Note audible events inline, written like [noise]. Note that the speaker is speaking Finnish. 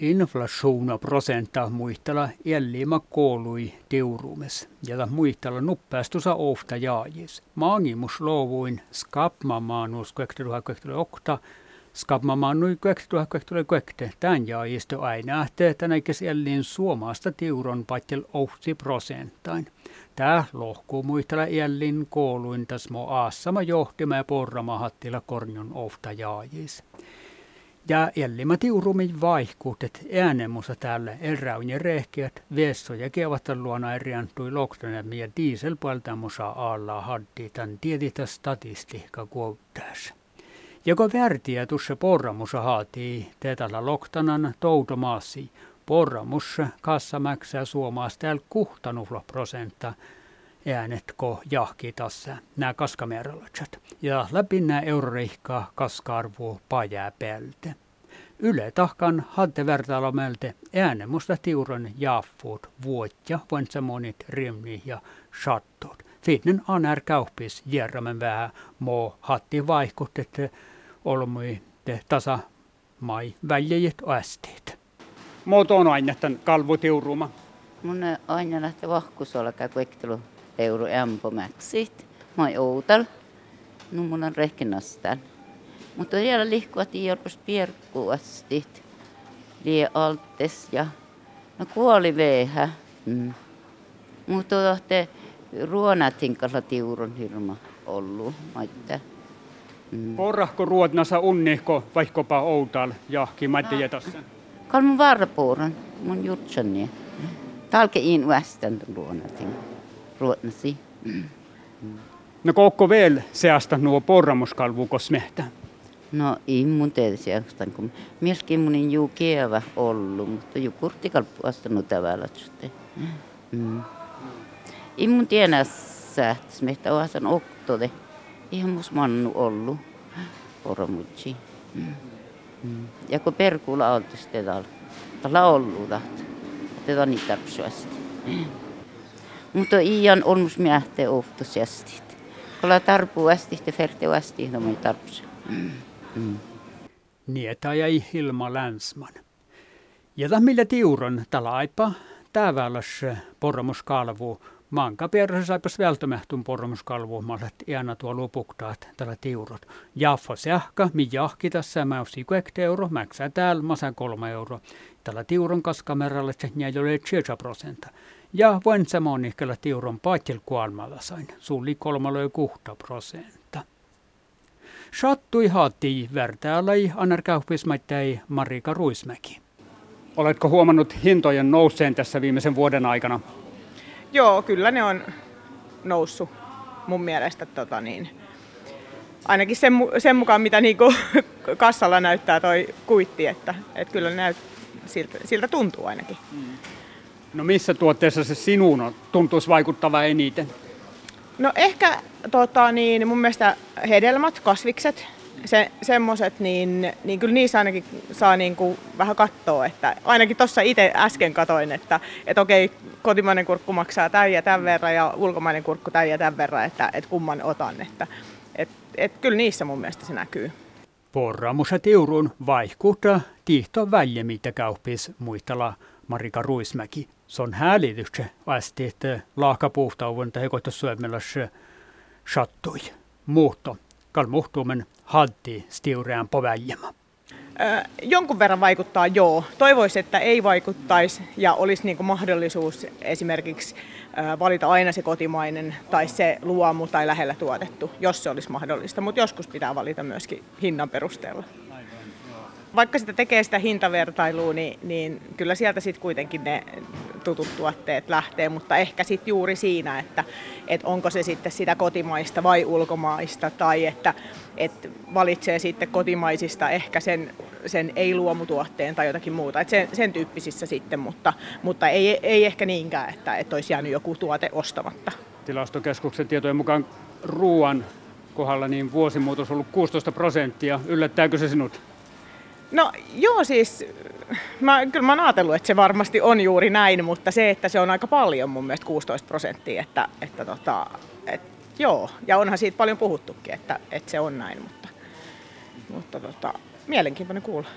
inflationen prosenta muistella jäljimä koului teurumes, ja muistella nuppeastusa ofta jaajis. Maangimus luovuin skapmamaanus 2008 skapmamaannui 2008 tämän jaajisto aina, että näikäs jälleen suomasta teuron patjel ohti prosentain. Tää lohkuu muistella jälleen kouluin tässä mo aassama johtima ja porrama hattila korjon ofta jaajis. Ja ellimä tiurumin vaihkuut, että äänemussa täällä eräun ja rehkeät vessoja kevatta luona eriantui loktonen ja dieselpuoltamusa alla haddi tämän tietitä statistiikka kuuttaessa. Joko värtiä tuossa porramussa haatii tätällä loktanan toutomaassi. Porramussa kassa maksaa suomaasta täällä kuhtanuflo prosenta äänetko jahki tässä nämä kaskameralatsat. Ja läpi nämä eurorihkaa kaska-arvoa pajää päältä. Yle tahkan hadde vertailomelte äänemusta tiuron jaffuut vuotja monit rimni ja shattot. Fitnen anar kauppis järramen vähän mo hatti vaikut, että olmui te tasa mai väljejät ästeet. Muoto on aina tämän kalvutiuruma. Mun aina lähtee vahkusolla käy kuektelu euro ämpomäksit. Mä oon outal. No mun on rehkinastaan. Mutta vielä lihkuat jorpus pierkkuastit. Lie altes ja no kuoli veehä. Mm. Mutta tohte ruonatin kanssa tiurun hirma ollut. Maitte. Mm. Porrahko ruotnasa unnihko vaikkapa outal jahki maitte jätässä? Kalmun varpuuran mun jutsani. Talke in västän ruonatin. Ruotnasi. Mm. No koukko vielä seasta nuo porramuskalvu kosmehtä? No ei mun teesi kun myöskin mun juu kievä ollut, mutta juu kurtikalppu astanut tavalla. Mm. Ei mun tiedä sähtäs, mehtä ohasan oktode. Ihan mus mannu ollut. Poromutsi. Mm. Mm. Ja kun perkuula oltis tätä tällä ollut tahto. Tätä niitä tarpsuasti. Mutta iän on mus miehte oftusiasti. Kun tarpuu asti, te ferte asti, no mun tarpsu. Mm. Nieta jäi Hilma Länsman. Ja millä tiuron talaipa täävälläs pormuskalvu. Manka perhe saipas välttämähtun pormuskalvu mallet iänä tuo lupuktaat tällä tiurot. Jaffa sähkä, mi jahki tässä mäysi kuekte euro, mäksää täällä masa kolme euro. Tällä tiuron kaskameralla se ei ole 7 prosenta. Ja voin samoin tiuron paitjel kuolmalla sain. Sulli kolmalo kuhta prosenta. Sattui hati värtäälai anarkauppismaittei Marika Ruismäki. Oletko huomannut hintojen nousseen tässä viimeisen vuoden aikana? Joo, kyllä ne on noussut mun mielestä. Tota niin, ainakin sen, sen mukaan, mitä niinku [laughs] kassalla näyttää toi kuitti, että, että kyllä näyt, siltä, siltä tuntuu ainakin. Mm. No missä tuotteessa se sinun tuntuisi vaikuttava eniten? No ehkä tota, niin, mun mielestä hedelmät, kasvikset, se, semmoset, niin, niin kyllä niissä ainakin saa niin kuin vähän katsoa, että ainakin tuossa itse äsken katoin, että, että okei, kotimainen kurkku maksaa tämän ja tämän verran ja ulkomainen kurkku tämän ja tämän verran, että, että kumman otan, että et, et, kyllä niissä mun mielestä se näkyy. Porraamussa tiurun vaihkuutta tihto väljemitä kauppis muistella Marika Ruismäki se on häälitykse asti, että laakapuhtauven tai koita syömälässä sattui. Muutto. Kal halti stiurean poväljämä. jonkun verran vaikuttaa joo. Toivoisi, että ei vaikuttaisi ja olisi niin mahdollisuus esimerkiksi valita aina se kotimainen tai se luomu tai lähellä tuotettu, jos se olisi mahdollista. Mutta joskus pitää valita myöskin hinnan perusteella vaikka sitä tekee sitä hintavertailua, niin, niin kyllä sieltä sitten kuitenkin ne tutut tuotteet lähtee, mutta ehkä sitten juuri siinä, että, että onko se sitten sitä kotimaista vai ulkomaista, tai että, että valitsee sitten kotimaisista ehkä sen, sen ei-luomutuotteen tai jotakin muuta, että sen, sen tyyppisissä sitten, mutta, mutta ei, ei ehkä niinkään, että, että olisi jäänyt joku tuote ostamatta. Tilastokeskuksen tietojen mukaan ruoan kohdalla niin vuosimuutos on ollut 16 prosenttia. Yllättääkö se sinut? No joo siis, mä, kyllä mä oon ajatellut, että se varmasti on juuri näin, mutta se, että se on aika paljon mun mielestä 16 prosenttia, että, että tota, et, joo, ja onhan siitä paljon puhuttukin, että, että se on näin, mutta, mutta tota, mielenkiintoinen kuulla.